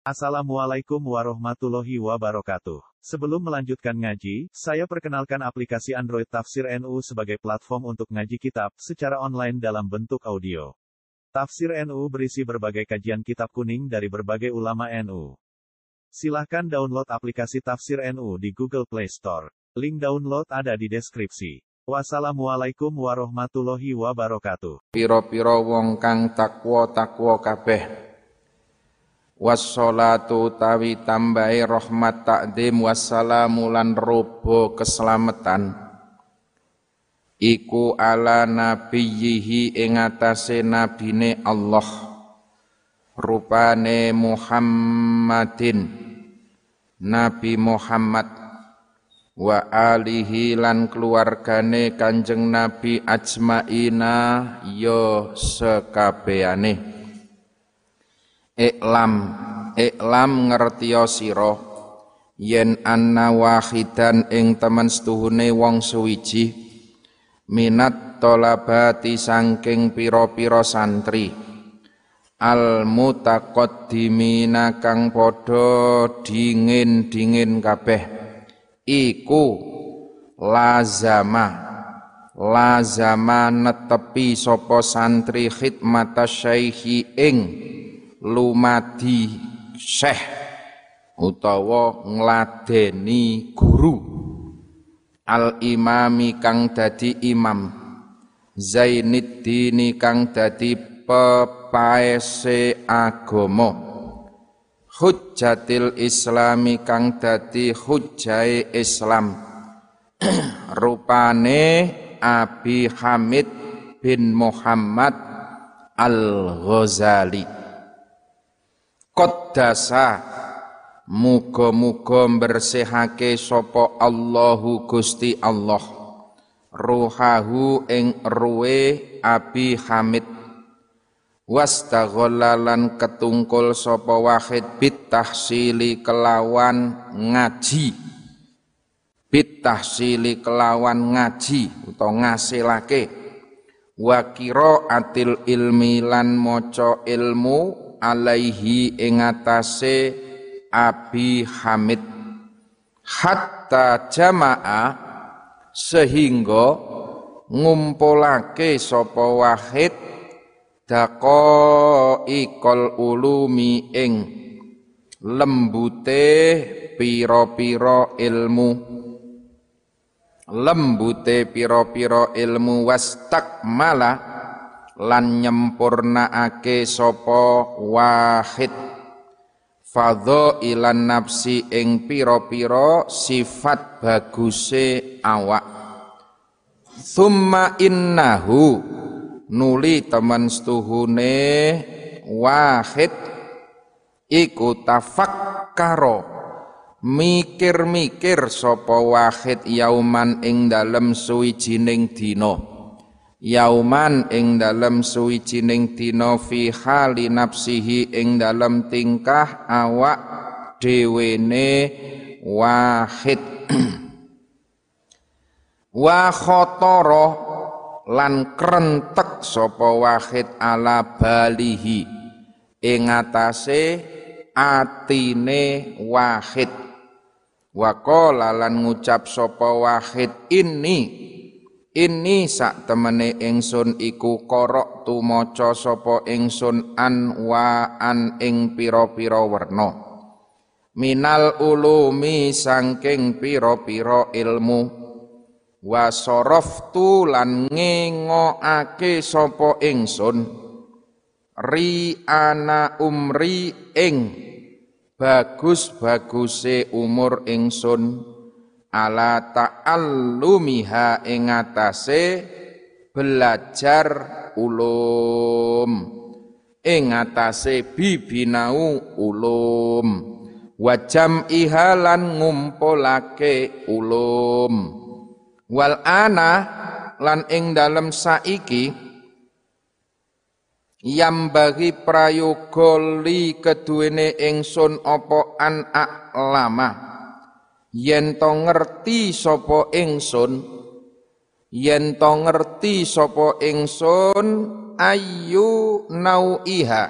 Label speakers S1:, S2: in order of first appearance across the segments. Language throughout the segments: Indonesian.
S1: Assalamualaikum warahmatullahi wabarakatuh. Sebelum melanjutkan ngaji, saya perkenalkan aplikasi Android Tafsir NU sebagai platform untuk ngaji kitab secara online dalam bentuk audio. Tafsir NU berisi berbagai kajian kitab kuning dari berbagai ulama NU. Silahkan download aplikasi Tafsir NU di Google Play Store. Link download ada di deskripsi. Wassalamualaikum warahmatullahi wabarakatuh.
S2: Piro-piro wong kang takwa takwa kabeh wassalatu tawi tambahi rahmat takdim wassalamu lan robo keselamatan. Iku ala nabiyhi ing atase nabine Allah. Rupane Muhammadin Nabi Muhammad. Wa alihi lan keluargane Kanjeng Nabi ajmaina yo sekabehane Iklam, iklam ngertiya sira. Yen anna wahidan ing temen setuhune wong suwiji minat tolabati sangking piro-piro santri. Al mutaqaddimina kang padha dingin-dingin kabeh. Iku lazama lazama netepi sapa santri khidmata syaihi ing lumadi syekh utawa ngladeni guru. Al imami kang dadi imam. Zainuddin kang dadi pepaese agama. Hujjatil Islami kang dadi hujjai Islam. Rupane Abi Hamid bin Muhammad Al-Ghazali Qaddasa Muga-muga bersihake sapa Allahu Gusti Allah. Ruhahu ing ruwe Abi Hamid. Wastaghallalan ketungkul sapa wahid bitahsili kelawan ngaji. Bitahsili kelawan ngaji utawa ngasilake. Wa atil ilmi lan maca ilmu alaihi ing atase Abi Hamid. Hatta jamaah sehingga ngumpulake sapa wahid ikol ulumi ing lembute piro-piro ilmu. Lembute piro-piro ilmu wastakmala lan nyempurnaake sapa wahid. Fadho ilan nafsi ing pira-pira sifat baguse awak. Thumma innahu nuli temen stuhune wahid. Iku tafakkaro mikir-mikir sapa wahid yauman ing dalem suwijining dina yauman ing dalem suwijining dina fi hali nafsihi ing dalem tingkah awak dhewene wahid. Wa khotoro lan krentek sapa wahid ala balihi ing atase atine wahid. Wa lan ngucap sapa wahid ini ini sak temene ingsun iku korok tumaca sapa ingsun an wa an ing pira-pira werna. Minal ulumi sangking pira-pira ilmu. Wa saraftu lan ngengokake sapa ingsun. Ri ana umri ing bagus-baguse umur ingsun ala ta'allumiha ing atase belajar ulum. Ing atase bibinau ulum. Wajam ihalan ngumpulake ulum. Wal ana lan ing dalem saiki yam bagi prayoga li keduwene ingsun apa an lama yen to ngerti sapa ingsun yen to ngerti sapa ingsun ayu nauiha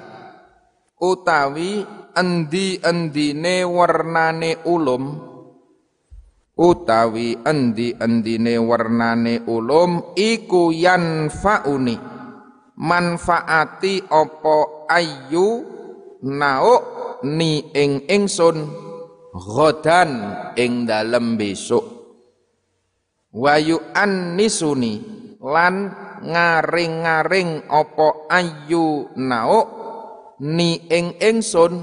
S2: utawi endi-endine warnane ulum utawi endi-endine warnane ulum iku yanfauni manfaati opo ayu nauk ni ing ingsun ghadan ing dalem besok. Wayu annisuni lan ngaring-ngaring opo ayu nauk ni ing ingsun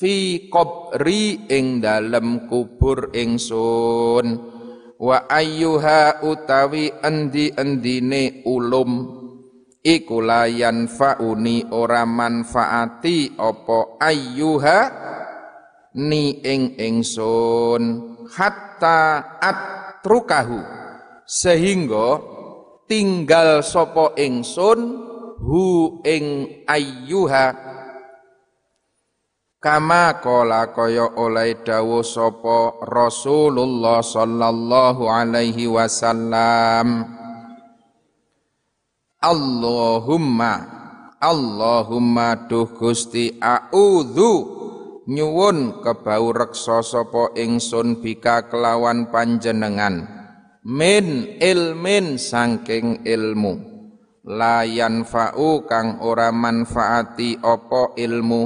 S2: fi qabri ing dalem kubur ingsun. Wa ayyuha utawi endi-endine ulum iku layan fauni ora manfaati opo ayyuha ni ing ingsun hatta atrukahu. Sehingga tinggal sopo ingsun hu ing ayyuha. Kama kola kaya oleh dawuh sapa Rasulullah sallallahu alaihi wasallam. Allahumma Allahumma duh Gusti a'udzu nyuwun kebau reksa sapa ingsun bika kelawan panjenengan. Min ilmin saking ilmu. Layan fa'u kang ora manfaati apa ilmu.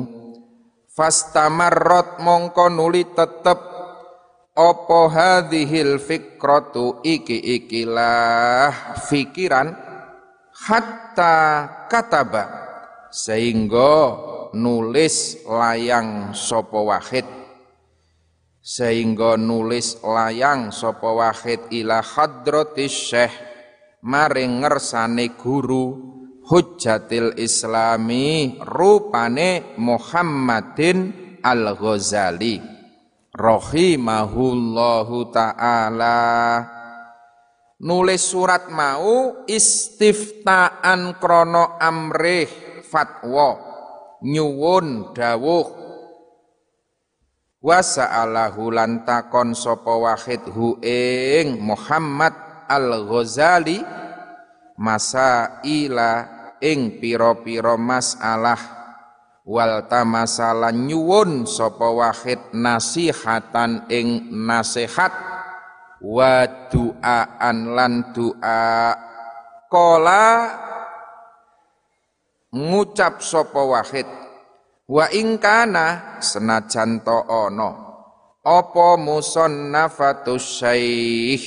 S2: Fastamarrot mongko nuli tetep. Apa hadhil fikratu iki ikilah fikiran? Hatta kataba. Sehingga nulis layang sopo wahid. Sehingga nulis layang sopo wahid ila hadratis syekh maring ngersane guru Hujjatil Islami rupane Muhammadin Al-Ghazali. Rahimahullahu taala. Nulis surat mau istiftaan krono amrih fatwa nyuwun dawuh. Wa sa'alahu lan takon sapa wahid hu ing Muhammad Al-Ghazali masa ila ing pira-pira masalah. Wal tamasalan nyuwun sapa wahid nasihatan ing nasihat. Wa du'aan lan du'a kola ngucap sapa wahid wa ingkana senajan to ana apa musannafatus syekh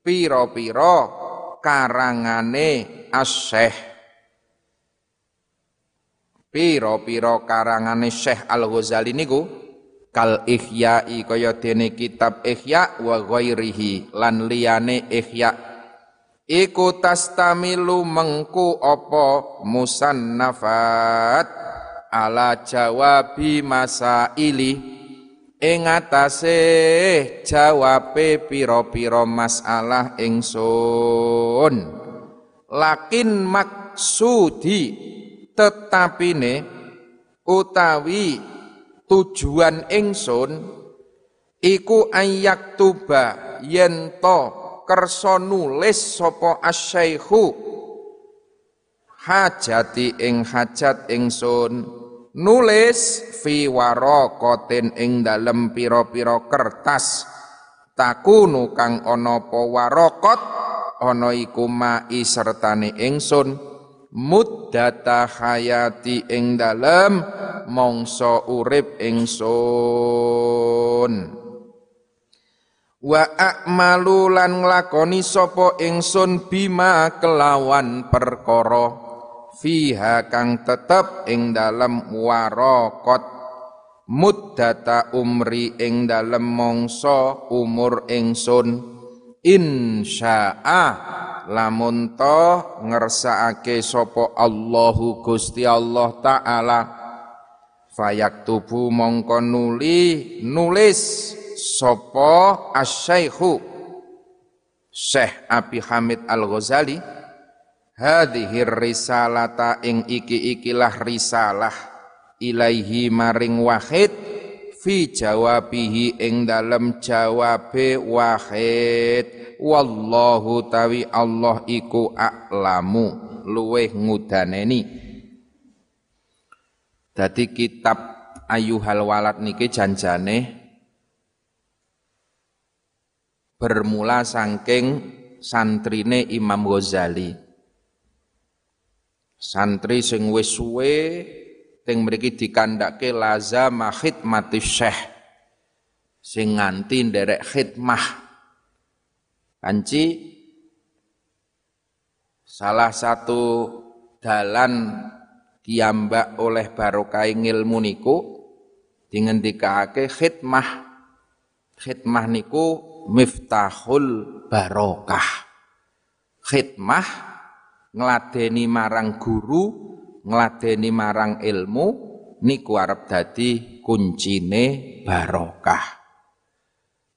S2: pira-pira karangane asyekh pira-pira karangane Syekh Al-Ghazali niku kal ihya'i kaya dene kitab ihya wa ghairihi lan liyane ihya iku tastamilu mengku apa musannafat ala jawabi masaili. Ing atase jawabe pira-pira masalah ingsun. Lakin maksudi tetapine utawi tujuan ingsun iku ayak tuba yen to kersa nulis sapa asyaikhu hajati ing hajat ingsun. Nulis fi waraqatin ing dalem pira-pira kertas. Takunu kang ana apa waraqat ana iku mai sertane ingsun. Muddata hayati ing dalem mongso urip ingsun wa a'malu lan nglakoni sapa ingsun bima kelawan perkara fiha kang tetep ing dalem waraqat muddata umri ing dalem mongso umur ingsun. Insya'a lamun to ngersakake sapa Allahu Gusti Allah taala. Tubuh mongko nuli nulis sapa asy-syaikhu? Syekh Abi Hamid Al-Ghazali. Hadhihi risalata ing iki-ikilah risalah ilaihi maring wahid fi jawabihi ing dalem jawabe wahid. Wallahu tawi Allah iku a'lamu. Luweh ngudaneni. Dadi kitab ayuhal walad niki janjane bermula sangking santrine Imam Ghazali. Santri sing wis suwe teng mriki dikandhake lazama khidmati syekh sing nganti nderek khidmah. Kanci salah satu dalan kiambak oleh barokah ilmu niku dingendikake khidmah. Khidmah niku miftahul barokah. Khidmah ngladeni marang guru, ngladeni marang ilmu niku arep dadi kuncine barokah.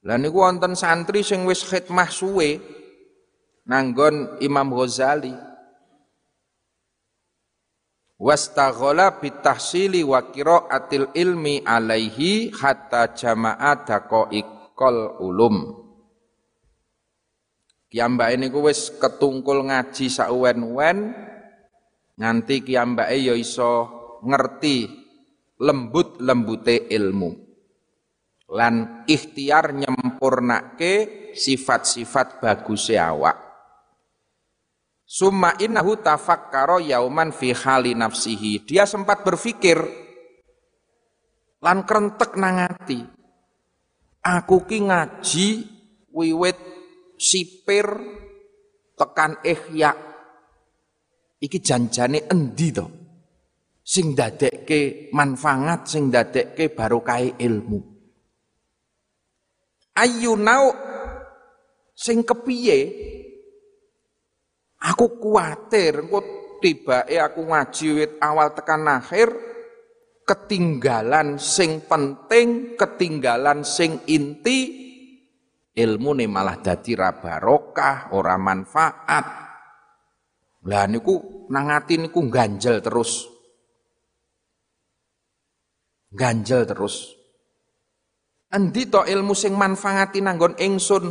S2: Lah niku wonten santri sing wis khidmah suwe nanggon Imam Ghazali. Wastaghala bitahsili wa qiraatil ilmi alaihi hatta jama'a daqaiqal ulum. Kiambake niku wis ketungkul ngaji sauwen-wen nganti kiambake ya iso ngerti lembut-lembute ilmu. Lan ikhtiar nyempurnake sifat-sifat baguse awak. Summa innahu tafakkara yauman fi hali nafsihi. Dia sempat berpikir lan krentek nangati. Aku ki ngaji wiwit sipir tekan ihya. Iki janjane endi to? Sing dadekke manfaat, sing dadekke barokah ilmu. Ayu nau sing kepiye Aku kuatir engko tibake aku ngaji wit awal tekan akhir ketinggalan sing penting, ketinggalan sing inti ilmu nih malah dadi ra barokah, ora manfaat. Lah niku nangati niku ganjel terus. Ganjel terus. Endi to ilmu sing manfaati nanggon ingsun?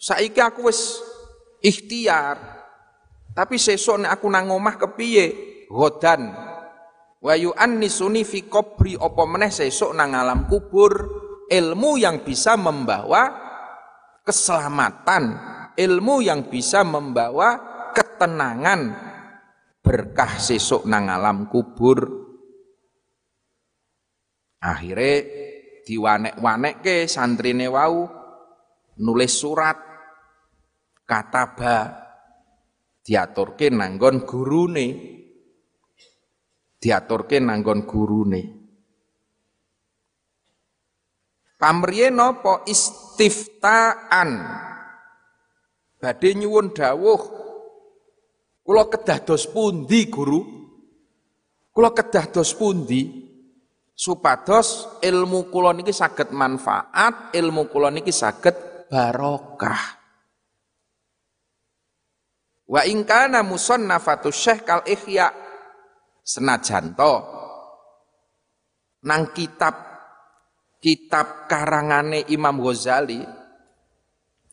S2: Saiki aku wis ikhtiar, tapi sesuk aku nang omah kepiye? Godan. Wa yu'annisuni fi qabri apa meneh sesuk nang alam kubur ilmu yang bisa membawa keselamatan, ilmu yang bisa membawa ketenangan berkah sesuk nang alam kubur. Akhirnya diwanek-wanek ke santrine wau nulis surat kataba diaturke nanggon gurune diaturke nanggon gurune. Pamriye napa? Istiftaan. Badhe nyuwun dawuh kula kedah dos pundi guru? Kula kedah dos pundi? Supados ilmu kula niki saged manfaat ilmu kula niki saged barokah. Wa ingkana musannafatu syekh kal ihya senajan to nang kitab kitab karangane Imam Ghazali.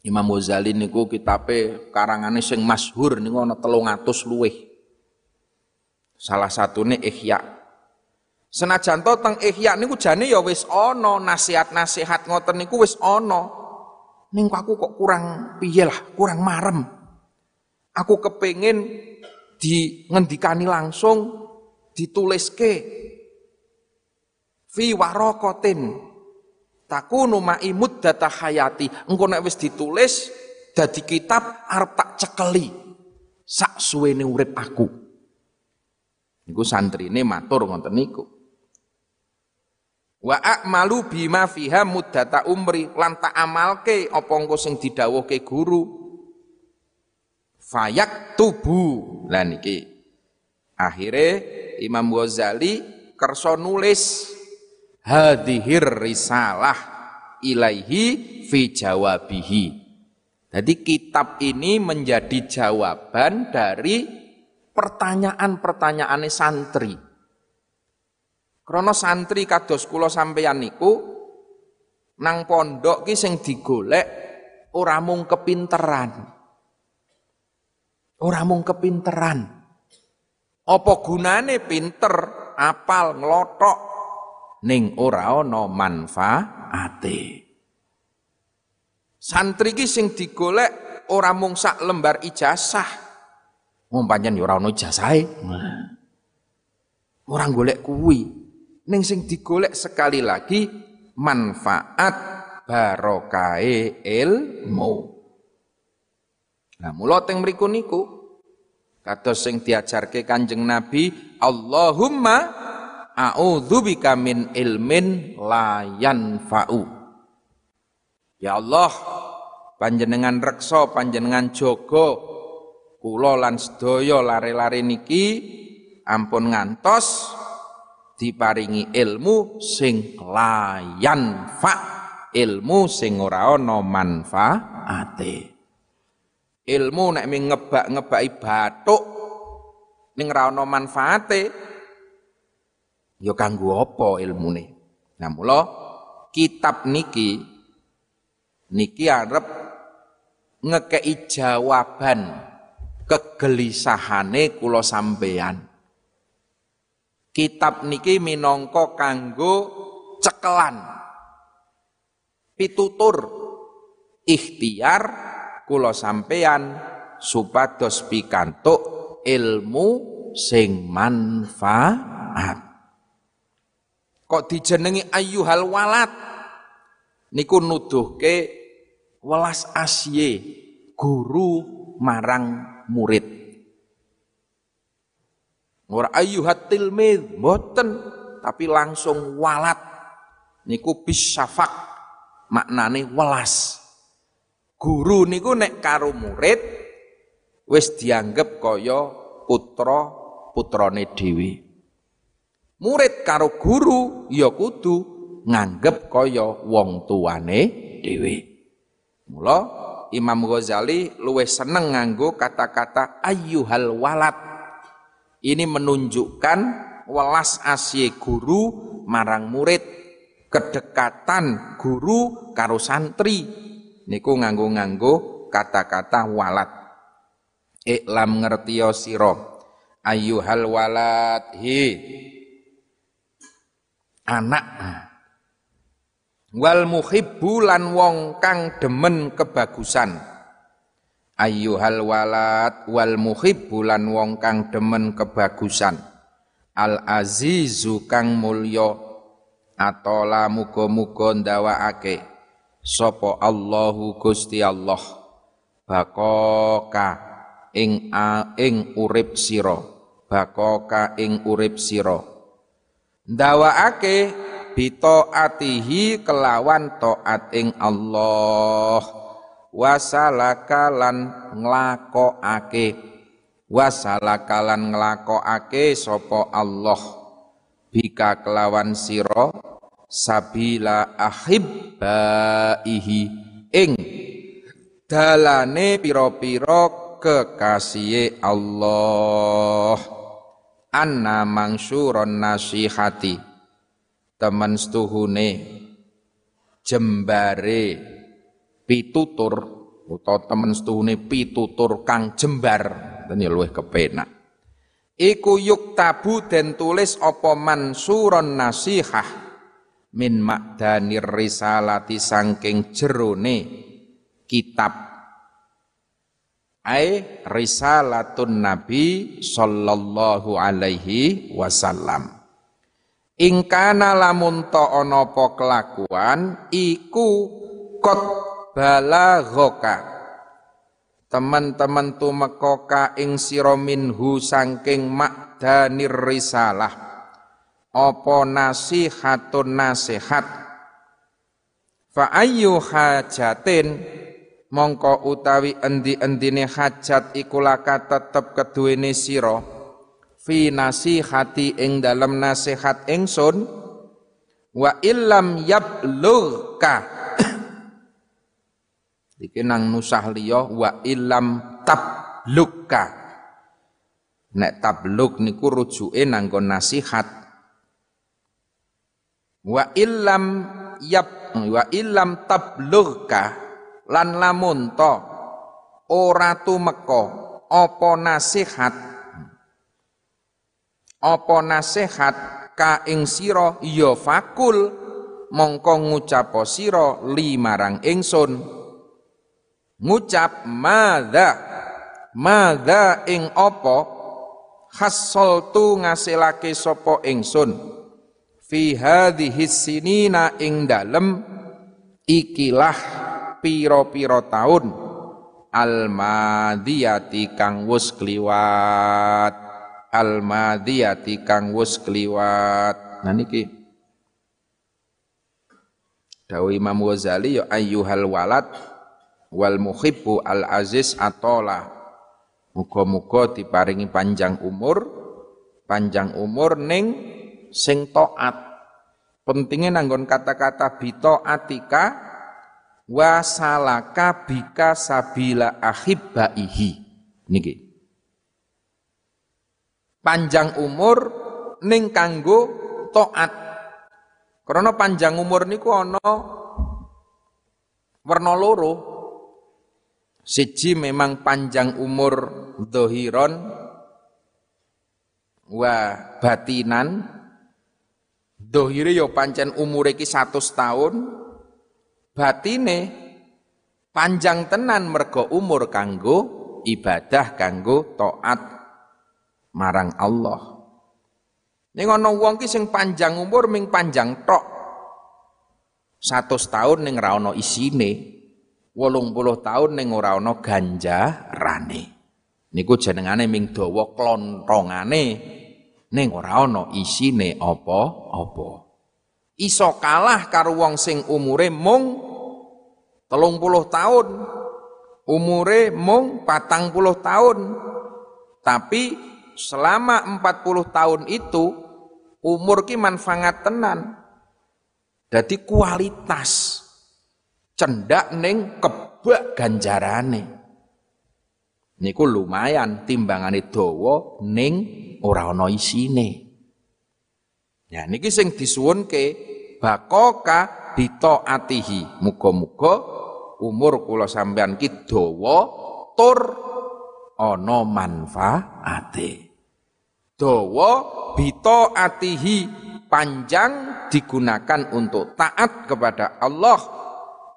S2: Imam Ghazali niku kitabe karangane sing masyhur niku ana 300 luwih. Salah satune Ihya. Senajan to teng Ihya niku jane ya wis ana nasihat-nasihat ngoten niku wis ana. Ning aku kok kurang piye lah kurang marem. Aku kepengen di ngendikani langsung dituliske. Fi warokotin takunu ma'i muddata hayati. Engko nek wis ditulis dadi kitab arep tak cekeli. Sak suwene urip aku. Niku santrine matur ngoten niku. Wa a'malu bima fiha muddata umri lan tak amalke apa engko sing didhawuhke guru. Fayak tubuh lah niki akhirnya Imam Ghazali kerso nulis hadihir risalah ilaihi fi jawabihi. Jadi kitab ini menjadi jawaban dari pertanyaan-pertanyaan santri. Krono santri kados kula sampeyan niku nang pondok ki sing digolek ora mung kepinteran. Ora mung kepinteran. Apa gunane pinter, apal, ngelotok, ning ora ana manfaate. Santri ki sing digolek ora mung sak lembar ijazah. Wong pancen ya ora ana ijazahe. Ora golek kuwi. Ning sing digolek sekali lagi manfaat barokahe ilmu. Nah, mula teng mriku niku kados sing diajarke Kanjeng Nabi, Allahumma a'udzubika min ilmin la yanfa'u. Ya Allah, panjenengan reksa, panjenengan jaga kula lan sedaya lare-lare niki ampun ngantos diparingi ilmu sing layan fa ilmu sing ora ana manfaate ilmu nek ming ngebak-ngebaki bathuk ning ora ana manfaate ya kanggo apa ilmune? Nah mula kitab niki niki arep ngekei jawaban kegelisahane kula sampeyan. Kitab niki minangka kanggo cekelan pitutur ikhtiar kula sampeyan supados pikantuk ilmu sing manfaat. Kok dijenengi ayyuhal walad niku nuduhke welas asye guru marang murid. Ora ayyuhat tilmid mboten tapi langsung walat niku bisyafak maknane welas guru niku nek karo murid wis dianggep kaya putra putrane dhewe. Murid karo guru ya kudu nganggep kaya wong tuane dhewe. Mula Imam Ghazali luwih seneng nganggo kata-kata ayyuhal walad. Ini menunjukkan welas asih guru marang murid, kedekatan guru karo santri niku nganggo-nganggo kata-kata walad. Iklam ngertiyo sira. Ayyuhal walad hi. Anak. Wal muhibbu lan wong kang demen kebagusan. Ayyuhal walad wal muhibbu lan wong kang demen kebagusan. Al azizu kang mulya. Atola muga-muga ndawakake Sopo Allahu Gusti Allah. Bakoka ing a, ing urip sira. Bakoka ing urip sira. Ndawaake atihi kelawan taat ing Allah. Wasalaka lan nglakokake. Wasalaka lan nglakokake sapa Allah. Bika kelawan sira sabila ahibbaihi. Ing. Dalane pira-pira kekasihe Allah. Anna mangsuron nasihati. Temen setuhune. Jembare pitutur. Utawa temen setuhune pitutur kang jembar. Ten luwih kepenak. Iku yuk tabu den tulis apa mansuron nasihah min makdanir risalati sangking jerone kitab. Ai risalatun nabi sallallahu alaihi wasallam. Ingkana lamun to ana kelakuan iku kot balaghoka. Teman-teman tumeka ing sira minhu sangking makdanir risalah apa nasihatun nasihat? Fa ayyu hajatin? Mongko utawi endi-endine hajat iku laka tetep keduwene sira. Fi nasihati ing dalam nasihat ingsun. Wa illam yablughka iki nang nusah liya wa illam tablugka? Nek tablug niku rujuke nanggo nasihat wa illam yab wa illam tablughka lan lamun to ora tumeka apa nasihat? Apa nasihat ka ing sira? Ya fakul mongko ngucap sira limarang ingsun. Ngucap madza madza ing apa? Hasoltu ngasilake sapa ingsun fi hadhihi sinina ing dalem ikilah pira-pira taun al madiyati kang wus kliwat. Al madiyati kang wus kliwat. Nah niki. Dawi Imam Ghazali ya ayyuhal walad wal muhibbu al aziz atola. Muga-muga diparingi panjang umur panjang umur ning sing taat pentingnya nanggon kata-kata bito atika wa salaka bika sabila ahibbaihi niki. Panjang umur ning kanggo taat karena panjang umur niku ana warna loro. Siji memang panjang umur dohiron wa batinan dohire ya pancen umure iki 100 tahun batine panjang tenan mergo umur kanggo ibadah kanggo taat marang Allah. Ning ana wong ki sing panjang umur ming panjang tok. 100 tahun ning ora ana isine. 80 tahun ning ora ana ganjarane. Niku jenengane ming dawa klontongane ning ora ana isine apa-apa. Iso kalah karo wong sing umure mung telung puluh tahun. Umure mung patang puluh tahun. Tapi selama empat puluh tahun itu umur ki manfaat tenan. Jadi kualitas cendak neng kebak ganjarane niku lumayan timbangane dawa ning ora ana isine. Ya niki sing disuwunke bakoka atihi muga-muga umur kula sampean ki dawa tur ana manfaate. Dawa atihi panjang digunakan untuk taat kepada Allah.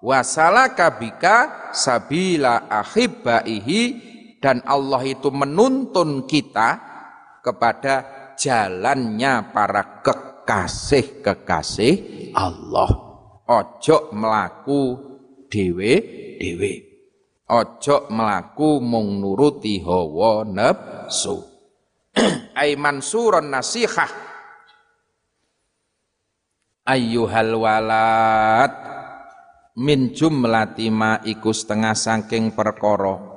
S2: Wasalaka bika sabila ahibbaihi dan Allah itu menuntun kita kepada jalannya para kek kekasih-kekasih Allah. Ojo melaku dewe-dewe. Ojo melaku mung nuruti hawa nafsu. Ai mansuron nasihah. Ayyuhal walad min jumlati ma iku setengah saking perkara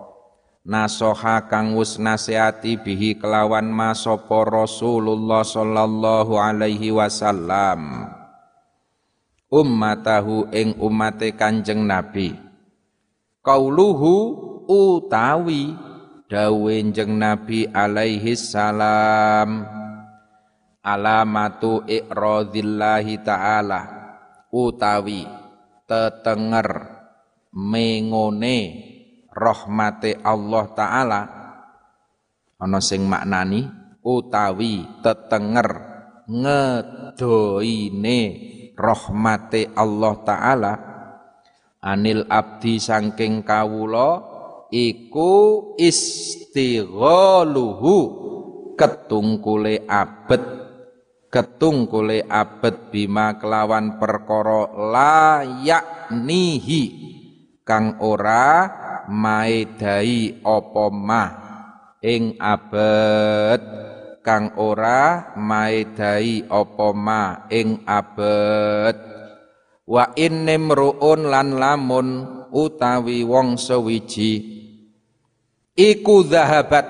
S2: nasoha kang wus nasihati bihi kelawan ma sapa Rasulullah sallallahu alaihi wasallam. Ummatahu ing umate Kanjeng Nabi. Kauluhu utawi dawe jeng Nabi alaihi salam. Alamatu iqradillahi ta'ala. Utawi tetenger mengone rahmate Allah taala. Ana sing maknani utawi tetenger ngedoine rahmate Allah taala. Anil abdi saking kawula iku istighaluhu ketungkule abet ketungkule abet bima kelawan perkara layak nihi kang ora maedai apa mah? Ing abet kang ora maedai apa ma ing abet wa innimruun lan lamun utawi wong sewiji iku zahabat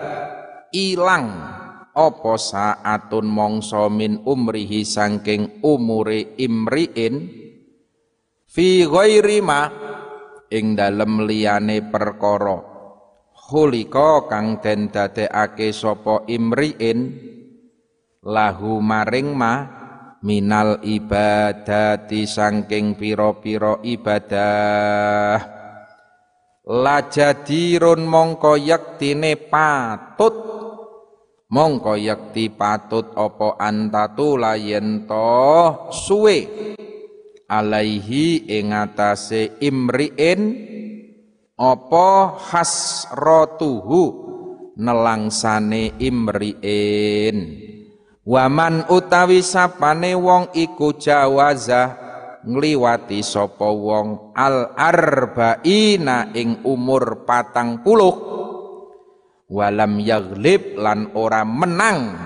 S2: ilang apa saatun mongso min umrihi sangking umure imriin? Fi ghairi ma ing dalem liyane perkara. Khulika kang den dadekake sapa imriin lahu maring ma minal ibadati sangking pira-pira ibadah. Lajadirun mongko yektine patut. Mongko yakti patut apa antatu layen to suwe alaihi ing atase imriin apa hasratuhu nelangsane imriin. Waman utawi sapane wong iku jawaza ngliwati sapa wong al arba'ina ing umur patang puluh. Walam yaglib lan ora menang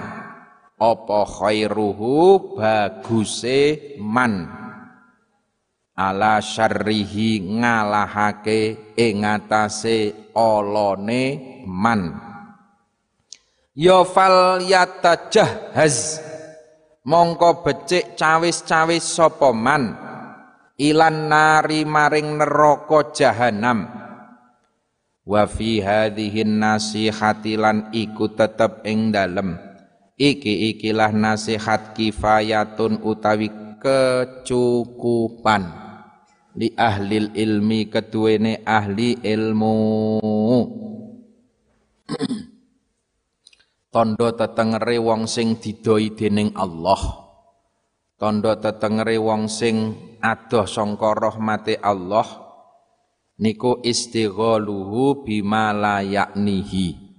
S2: apa khairuhu baguse man ala syarrihi ngalahake ing atase olone man. Ya fal yatajahhaz. Mongko becik cawis-cawis sapa man? Ilan nari maring neraka jahanam. Wa fi hadhihi nasihati lan iku tetep ing dalem. Iki ikilah nasihat kifayatun utawi kecukupan li ahli ilmi keduwene ahli ilmu. Tondo tetengere wong sing didoi dening Allah. Tondo tetengere wong sing adoh sangka rahmate Allah. Niku istighaluhu bima la yaknihi.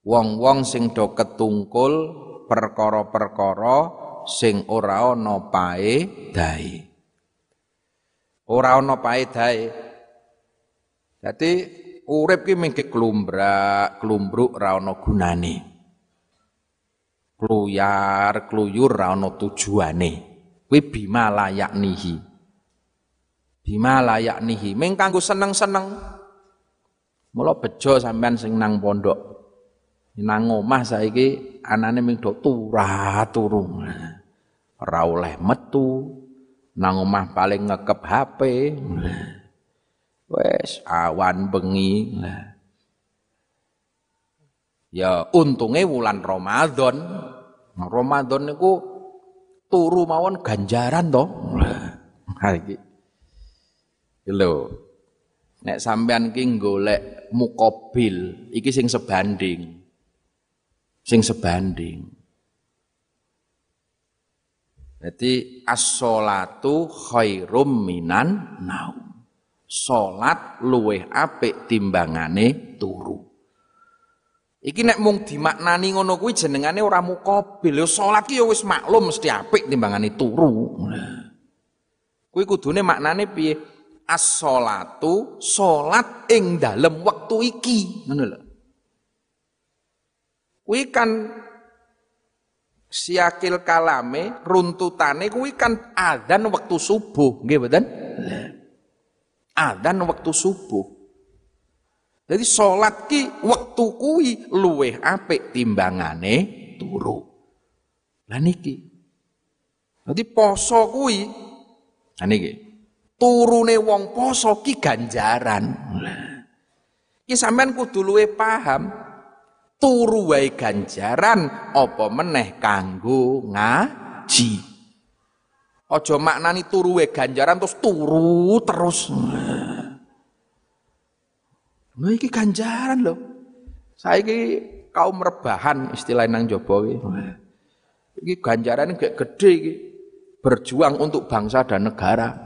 S2: Wong-wong sing do ketungkul perkara-perkara sing ora ana paedahe ora ana paedahe dadi urip ki mengke klumbrak klumbruk ora ana gunane. Kluyar kluyur ora ana tujuane. Kuwi bima layaknihi bima layak nihi. Ming kanggo seneng-seneng. Mula bejo sampean sing nang pondok. Nang omah saiki anane ming do turah turu ora oleh metu nang omah paling ngekep HP wes awan bengi ya untunge wulan Ramadan Ramadan niku turu mawon ganjaran to iki Lho. Nek sampean ki golek mukobil, iki sing sebanding. Sing sebanding. Jadi as-sholatu khairum minan naum. Salat luweh apik timbangane turu. Iki nek mung dimaknani ngono kuwi jenengane ora mukobil. Yo salat ki yo wis maklum mesti apik timbangane turu. Kuwi kudune maknane piye? as-sholatu salat ing dalem wektu iki ngono lho kuwi kan siakil kalame runtutane kuwi kan adzan wektu subuh nggih mboten? Adzan wektu subuh. Jadi salat ki wektu kuwi luweh apik timbangane turu. Lah niki. Jadi poso kuwi nah niki. Turune wong poso ki ganjaran. Ki sampean kudu paham turu wae ganjaran apa meneh kanggo ngaji. Aja maknani turu wae ganjaran terus turu terus. Lho iki ganjaran lho. Saiki kaum rebahan istilah nang iki. Iki ganjaran gak gede iki. Berjuang untuk bangsa dan negara.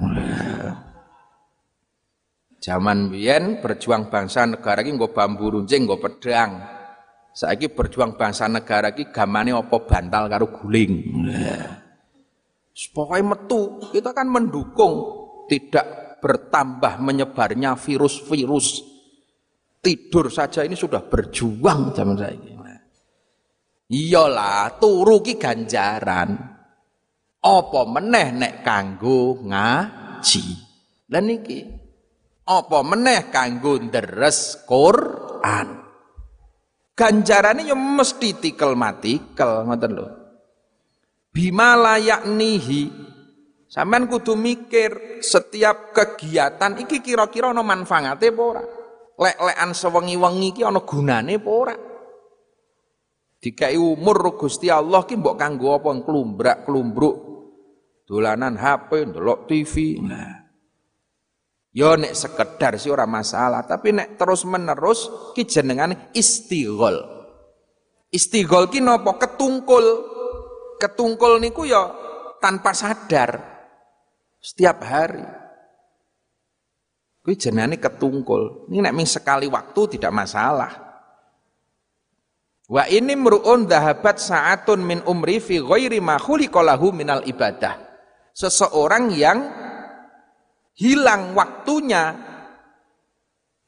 S2: Zaman biyen berjuang bangsa negara iki nggo bambu runcing, nggo pedang. Saiki berjuang bangsa negara iki gamane apa bantal karo guling. Pokoknya metu, kita kan mendukung tidak bertambah menyebarnya virus-virus. Tidur saja ini sudah berjuang zaman saya ini. Iyalah, turu ki ganjaran. Apa meneh nek kanggo ngaji. Dan iki apa meneh kanggo deres Quran. Ganjarane ya mesti tikel matikel ngoten lho. Bima layaknihi Sampean kudu mikir setiap kegiatan iki kira-kira ana manfaate apa ora? Lek-lekan sewengi-wengi iki ana gunane apa ora? Dikai umur Gusti Allah ki mbok kanggo apa klumbrak-klumbruk dolanan HP, ndelok TV. Nah. Yo nek sekedar sih ora masalah, tapi nek terus menerus ki jenengan istighol. Istighol ki napa ketungkul. Ketungkul niku ya tanpa sadar. Setiap hari. Kuwi jenenge ketungkul. Ini nek ming sekali waktu tidak masalah. Wa ini mru'un dhahabat sa'atun min umri fi ghairi ma khuliqalahu minal ibadah. Seseorang yang hilang waktunya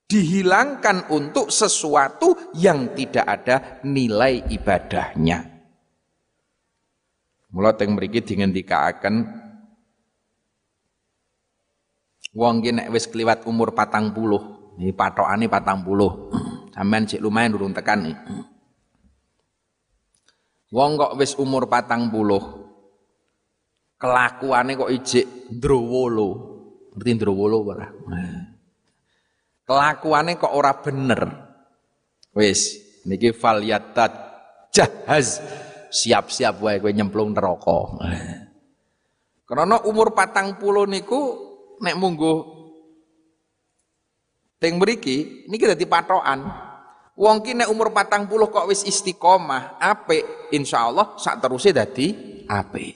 S2: dihilangkan untuk sesuatu yang tidak ada nilai ibadahnya. Mula teng mriki dingendikaken wong ki nek wis kliwat umur patang puluh, ini patokane patang puluh, sampean cek lumayan durung tekan nih. Wong kok wis umur patang puluh, kelakuane kok ijik ndrowolo, ngerti ndrowolo ora? Kelakuane kok ora bener. Wis, niki falyatat jahaz. Siap-siap wae kowe nyemplung neraka. Karena umur patang puluh niku nek munggu teng mriki niki dadi patokan. Wong ki nek umur patang puluh kok wis istiqomah, apik, insyaallah sak teruse dadi apik.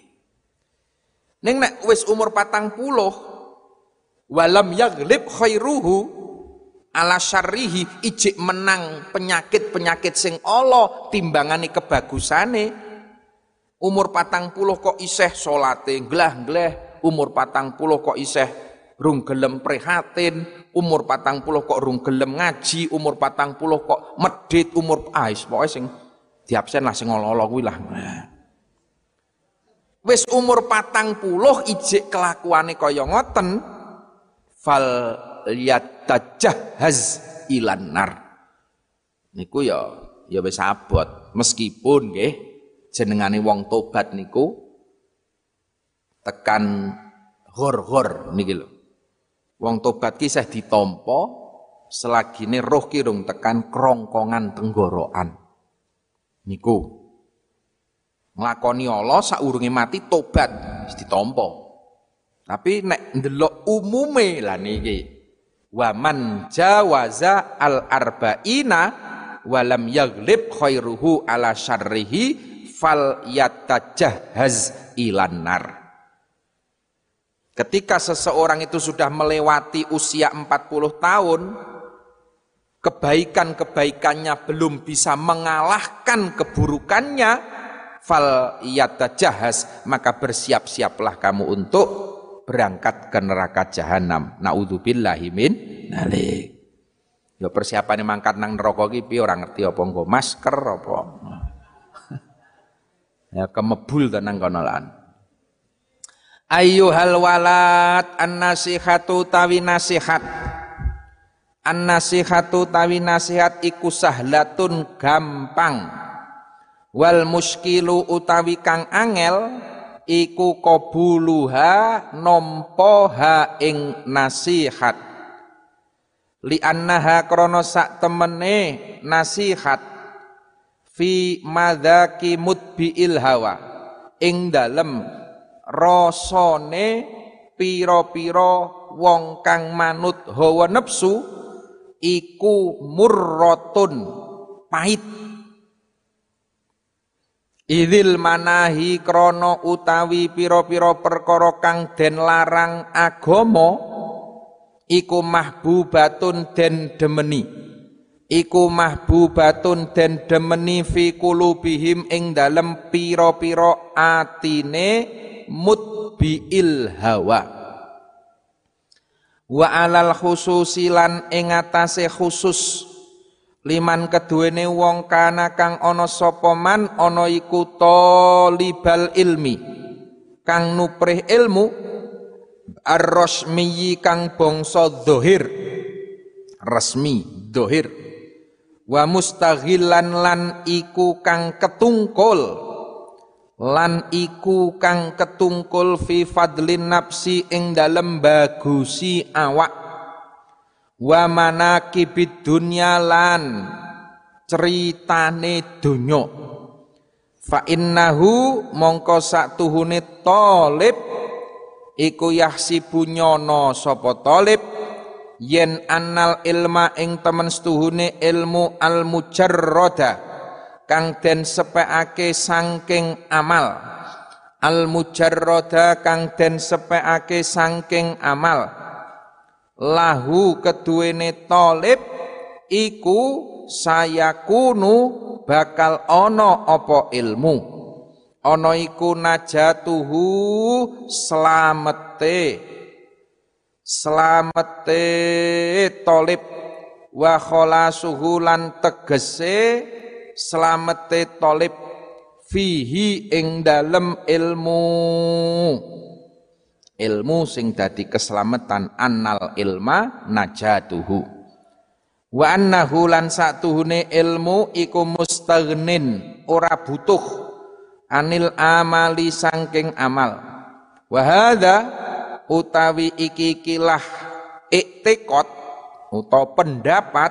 S2: Ning nek wis umur patang puluh walam yaglib khairuhu ala syarrihi. Ijik menang penyakit-penyakit sing Allah timbangane kebagusane. Umur patang puluh kok iseh solate glah-glah umur patang puluh kok iseh rung gelem prihatin. Umur patang puluh kok rung gelem ngaji. Umur patang puluh kok medit. Umur ais pokoknya sing diabsen lah sing olo kuwi lah. Wis umur patang puluh ijik kelakuane kaya ngoten fal yatajahhaz ilan nar. Niku ya ya wis abot. Meskipun nggih jenengane wong tobat niku tekan hor-hor niki lho. Wong tobat ki sah ditampa selagine roh ki rung tekan krongkongan tenggorokan. Niku. Nglakoni Allah saurunge mati tobat wis ditampa. Tapi nek ndelok umume lah niki wa man jawaza al arba'ina walam yaglib khairuhu ala syarrihi fal yatajahhaz ilan nar. Ketika seseorang itu sudah melewati usia 40 tahun, kebaikan-kebaikannya belum bisa mengalahkan keburukannya, fal yatajahaz, maka bersiap-siaplah kamu untuk berangkat ke neraka jahanam. Naudzubillahi min nalik. Ya persiapan mangkat nang neraka ki piye ora ngerti apa nggo masker apa. ya kemebul tenang kono lan. Ayyuhal walad an-nasihatu tawi nasihat. An-nasihatu tawi nasihat iku sahlatun gampang. Wal muskilu utawi kang angel iku qabuluha nampa ha ing nasihat. Li annaha krana sak temene nasihat. Fi madzaki mutbiil hawa. Ing dalem rasane pira-pira wong kang manut hawa nafsu iku murratun pahit Idil manahi krono utawi piro-piro perkara kang den larang agama iku mahbubatun den demeni. Iku mahbubatun den demeni fi kulubihim ing dalem piro-piro atine mutbiil hawa. Wa alal khususilan ing atase khusus liman keduwene wong kana kang ana sapa man ana iku talibal ilmi. Kang nuprih ilmu ar-rasmi kang bangsa dhahir. Resmi dhahir. Wa mustaghillan lan iku kang ketungkul. Lan iku kang ketungkul fi fadlin nafsi ing dalem bagusi awak wa manakibid dunya lan ceritane donya. Fa innahu mongko tuhune talib iku yahsibu nyono sapa talib yen annal ilma ing temen setuhune ilmu al mujarrada kang den sepeake sangking amal. Al mujarroda kang den sepeake sangking amal lahu keduwene tolib iku sayakunu bakal ono opo ilmu. Ono iku najatuhu selamete selamete tolib wa kholasuhu lan tegese slamete tolib fihi ing dalem ilmu ilmu sing dadi keselamatan annal ilma najatuhu. Wa annahu lan satuhune ilmu iku mustaghnin ora butuh anil amali sangking amal. Wa hadza utawi iki kilah iktikot atau pendapat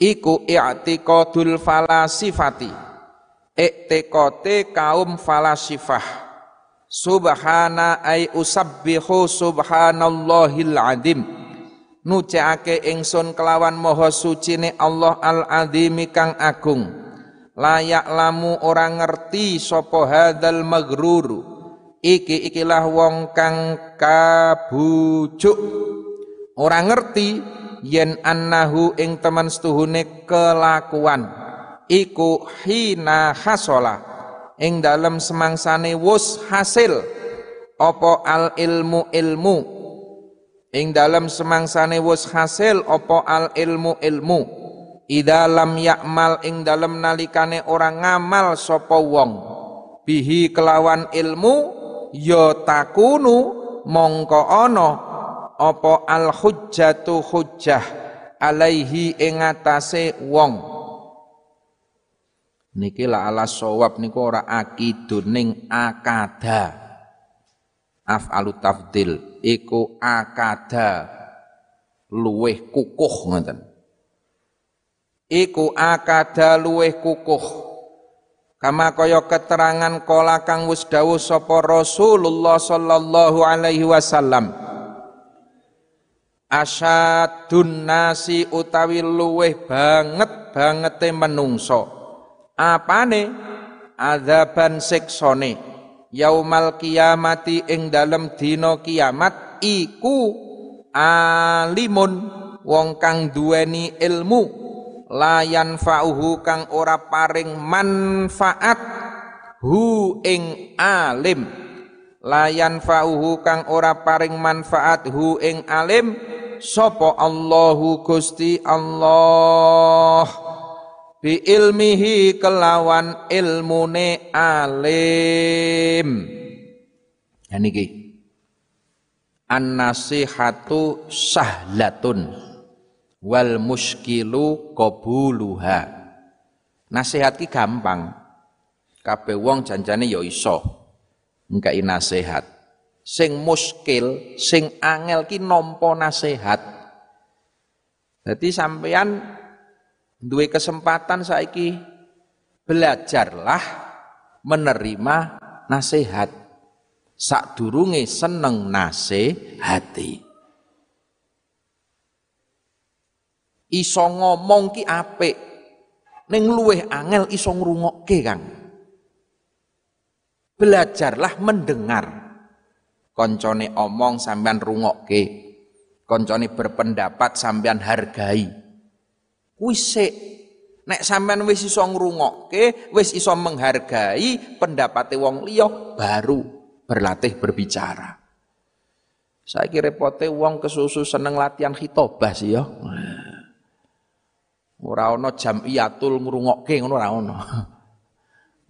S2: iku i'tiqadul falasifati i'tiqate kaum falasifah subhana ay usabbihu subhanallahil adim. Nucake ingsun kelawan maha sucine Allah al azimi kang agung. Layak lamu orang ngerti sapa hadzal maghrur iki ikilah wong kang kabujuk. Orang ngerti yen annahu ing teman setuhune kelakuan. Iku hina hasola ing dalam semangsane wus hasil. Opo al ilmu ilmu? Ing dalam semangsane wus hasil opo al ilmu ilmu? Idalam yakmal ing dalam nalikane orang ngamal sopo wong. Bihi kelawan ilmu yo ya takunu mongko ono apa al hujjatu hujjah alaihi ing atase wong niki la ala sawab niku ora akidun ning akada. Afalu tafdil iku akada. Luweh kukuh ngoten. Iku akada luweh kukuh. Kama kaya keterangan kala kang wis dawuh sapa Rasulullah sallallahu alaihi wasallam. Asyadun nasi utawi luweh banget bangete menungso apane? Azaban siksone yaumal kiamati ing dalem dina kiamat iku alimun wong kang duweni ilmu. Layan fauhu kang ora paring manfaat hu ing alim. Layan fauhu kang ora paring manfaat hu ing alim. Sapa Allahu Gusti Allah bi ilmihi kelawan ilmune alim. Ya niki. An nasihatu sahlatun wal muskilu qabuluha. Nasihat ki gampang. Kabeh wong janjane ya iso ngkai nasihat. Sing muskil, sing angel ki nampa nasihat. Jadi sampean duwe kesempatan saiki belajarlah menerima nasihat. Sadurunge seneng nasihati. Iso ngomong ki apik. Ning luweh angel iso ngrungokke, Kang. Belajarlah mendengar koncone omong sampean rungokke koncone berpendapat sampean hargai wis nek sampean wis iso ngrungokke wis iso menghargai pendapate wong liya baru berlatih berbicara. Saya kira repote wong kesusu seneng latihan khitobah sih ya ora ana jamiatul ngrungokke ngono ora ana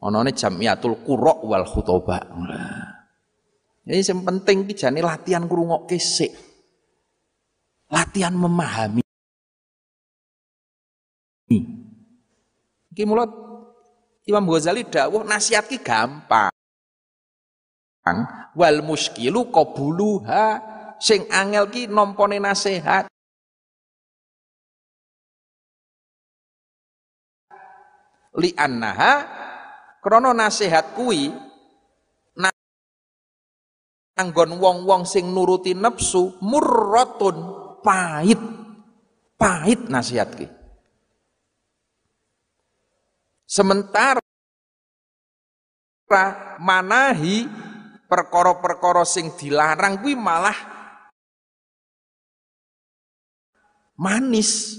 S2: anane jamiatul qura wal khutobah. Jadi yang penting ki jane latihan ngrungokke sik. Latihan memahami. Iki mulut Imam Ghazali dawuh nasihat ki gampang. Wal muskilu qabuluha sing angel ki nampane nasihat. Li annaha krana nasihat kuwi anggon wong-wong sing nuruti nafsu murratun pahit pahit nasihat ki Sementara manahi perkara-perkara sing dilarang kuwi malah manis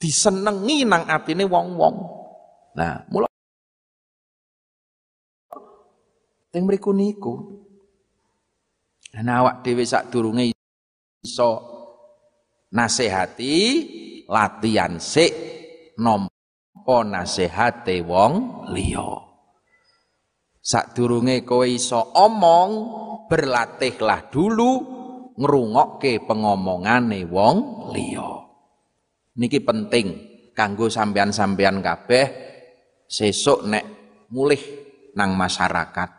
S2: disenengi nang atine wong-wong. Nah, mula teng mriku niku ana awak dhewe sadurunge iso nasehati latihan sik nampa nasehate wong liya. Sadurunge kowe iso omong, berlatihlah dulu ngrungokke pengomongane wong liya. Niki penting kanggo sampean-sampean kabeh sesuk nek mulih nang masyarakat.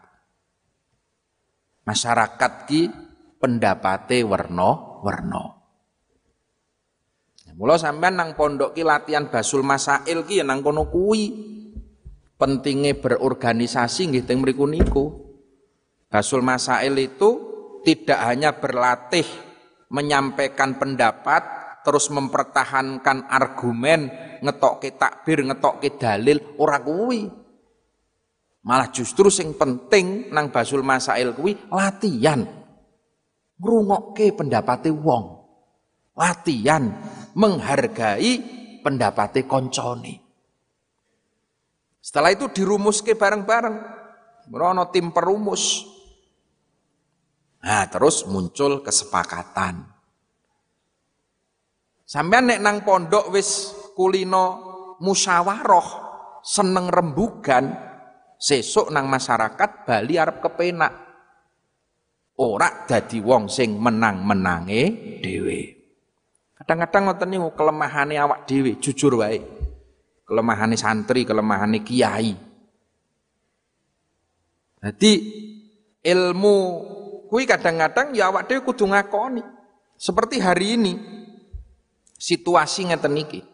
S2: Masyarakat ki pendapate werna-werna. Mula sampean nang pondok ki latihan basul masail ki ya nang kono kuwi. Pentingnya berorganisasi nggih teng mriku niku. Basul Masail itu tidak hanya berlatih menyampaikan pendapat terus mempertahankan argumen ngetokke takbir ngetokke dalil ora kuwi. Malah justru sing penting nang basul masail kuwi latihan. Ngrungokke pendapate wong. Latihan menghargai pendapate koncone setelah itu dirumus ke bareng-bareng. Merono tim perumus. Nah, terus muncul kesepakatan. Sampai nek nang pondok wis kulino musyawarah, seneng rembugan, sesuk nang masyarakat Bali arep kepenak. Ora dadi wong sing menang-menange dhewe. Kadang-kadang ngoten niku kelemahane awak dhewe, jujur wae kelemahan santri, kelemahan kiai. Jadi ilmu kui kadang-kadang ya awak dhewe kudu ngakoni. Seperti hari ini situasi ngeten iki.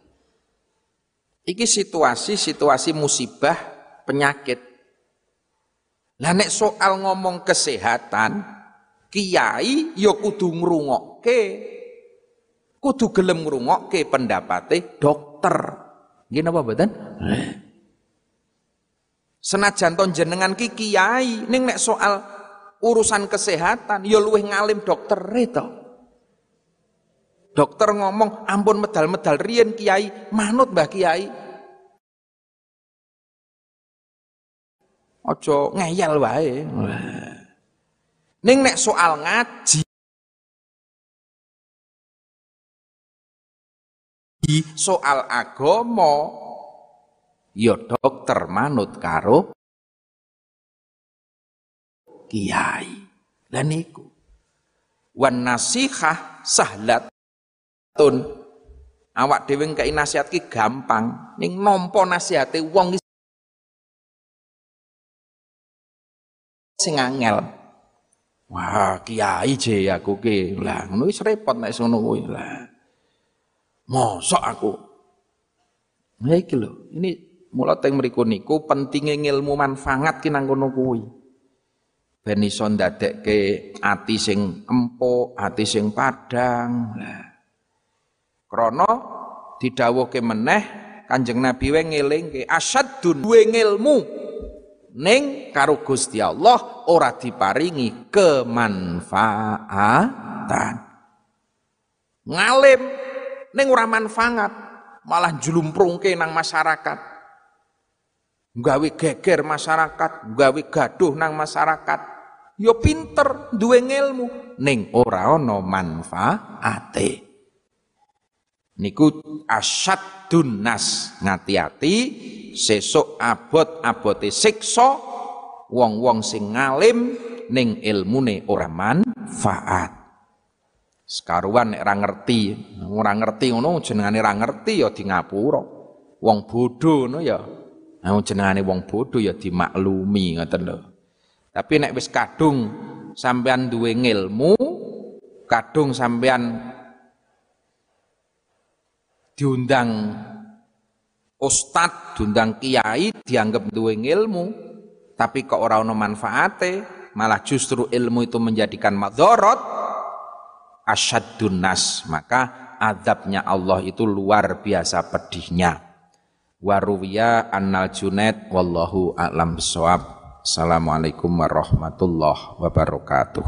S2: Iki situasi situasi musibah penyakit. Lah nek soal ngomong kesehatan, kiai ya kudu ngrungokke kudu gelem ngrungokke pendapate dokter. Nggih napa mboten? Senajan ton jenengan ki kiai ning nek soal urusan kesehatan ya luwih ngalim dokter to. Dokter ngomong ampun medal-medal riyen kiai, manut Mbah Kiai. Ojo ngeyel wae. Ning nek soal ngaji soal agama ya dokter manut karo kiai. Lah niku. Wan nasihah sahlatun. Awak dhewe ngkai nasihat ki gampang, ning nampa nasihate wong sing angel. Wah, kiai je aku ki. Lah ngono wis repot nek ngono kuwi. Lah Mosok aku. Nah iki lho, ini mula teng mriku niku pentinge ngilmu manfaat ki nang kono kuwi. Ben iso ndadekke ati sing empuk, ati sing meneh Kanjeng Nabi we ngelingke asyadun duwe ngilmu ning karo Gusti Allah ora diparingi kemanfaatan. Ngalim ning ora manfaat, malah julumprungke nang masyarakat. Gawe geger masyarakat, gawe gaduh nang masyarakat. Yo ya pinter duwe ilmu ning ora ana manfaate. Niku asyadun nas ngati-ati sesuk abot-abote siksa wong-wong sing ngalim ning ilmune ora manfaat. Sekaruan nek ngerti, ora ngerti ngono jenengane ora ngerti ya di ngapura. Wong bodho ngono ya. Nah jenengane wong bodho ya dimaklumi ngoten lho. Tapi nek wis kadung sampean duwe ngilmu, kadung sampean diundang ustad, diundang kiai, dianggap duwe ngilmu, tapi kok ora ono manfaate, malah justru ilmu itu menjadikan madorot, asyadun nas maka adabnya Allah itu luar biasa pedihnya Waruwiya annal Junaid wallahu a'lam bissawab. Assalamualaikum warahmatullahi wabarakatuh.